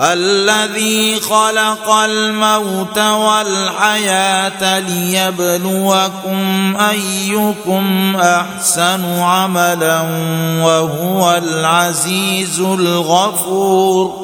الذي خلق الموت والحياة ليبلوكم أيكم أحسن عملا وهو العزيز الغفور.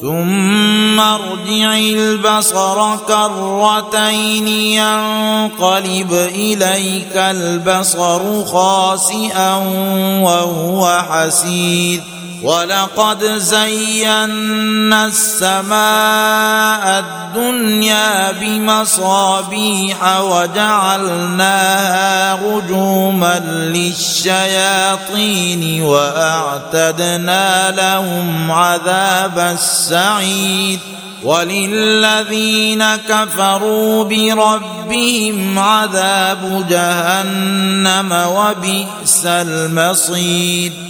ثم ارجع البصر كرتين ينقلب إليك البصر خاسئا وهو حسير. ولقد زينا السماء الدنيا بمصابيح وجعلناها رجوما للشياطين وأعتدنا لهم عذاب السعيد وللذين كفروا بربهم عذاب جهنم وبئس المصير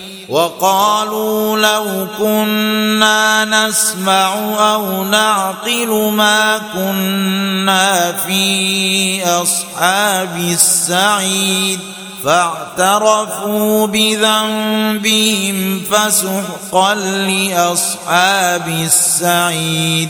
وقالوا لو كنا نسمع أو نعقل ما كنا في أصحاب السعيد فاعترفوا بذنبهم فسحقا لأصحاب السعيد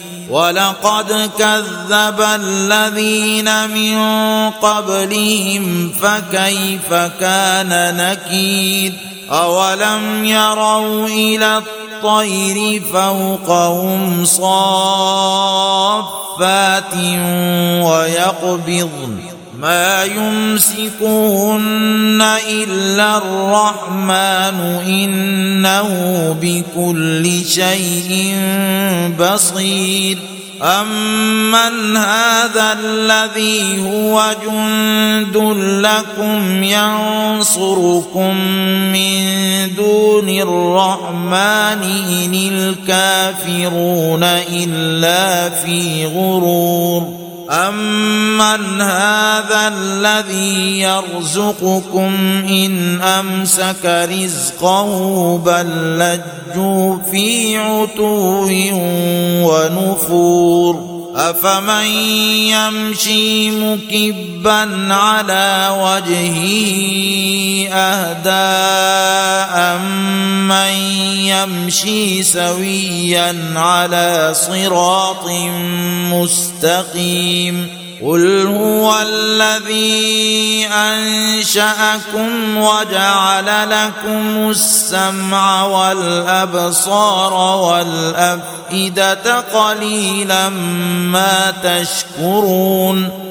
ولقد كذب الذين من قبلهم فكيف كان نكير؟ أولم يروا إلى الطير فوقهم صافات ويقبضن؟ ما يمسكهن إلا الرحمن إنه بكل شيء بصير. امن هذا الذي هو جند لكم ينصركم من دون الرحمن ان الكافرون الا في غرور امن هذا الذي يرزقكم ان امسك رزقه بل لجوا في عتو ونفور افمن يمشي مكبا على وجهه اهدى امن يمشي سويا على صراط مستقيم قل هو الذي أنشأكم وجعل لكم السمع والأبصار والأفئدة قليلا ما تشكرون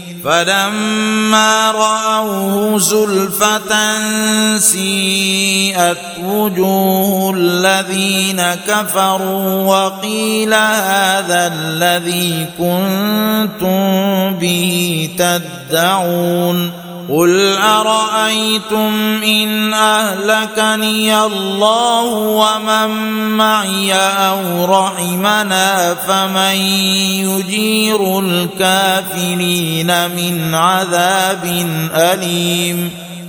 فلما رأوه زلفة سيئت وجوه الذين كفروا وقيل هذا الذي كنتم به تدعون قل ارايتم ان اهلكني الله ومن معي أو رحمنا فمن يجير الكافرين من عذاب اليم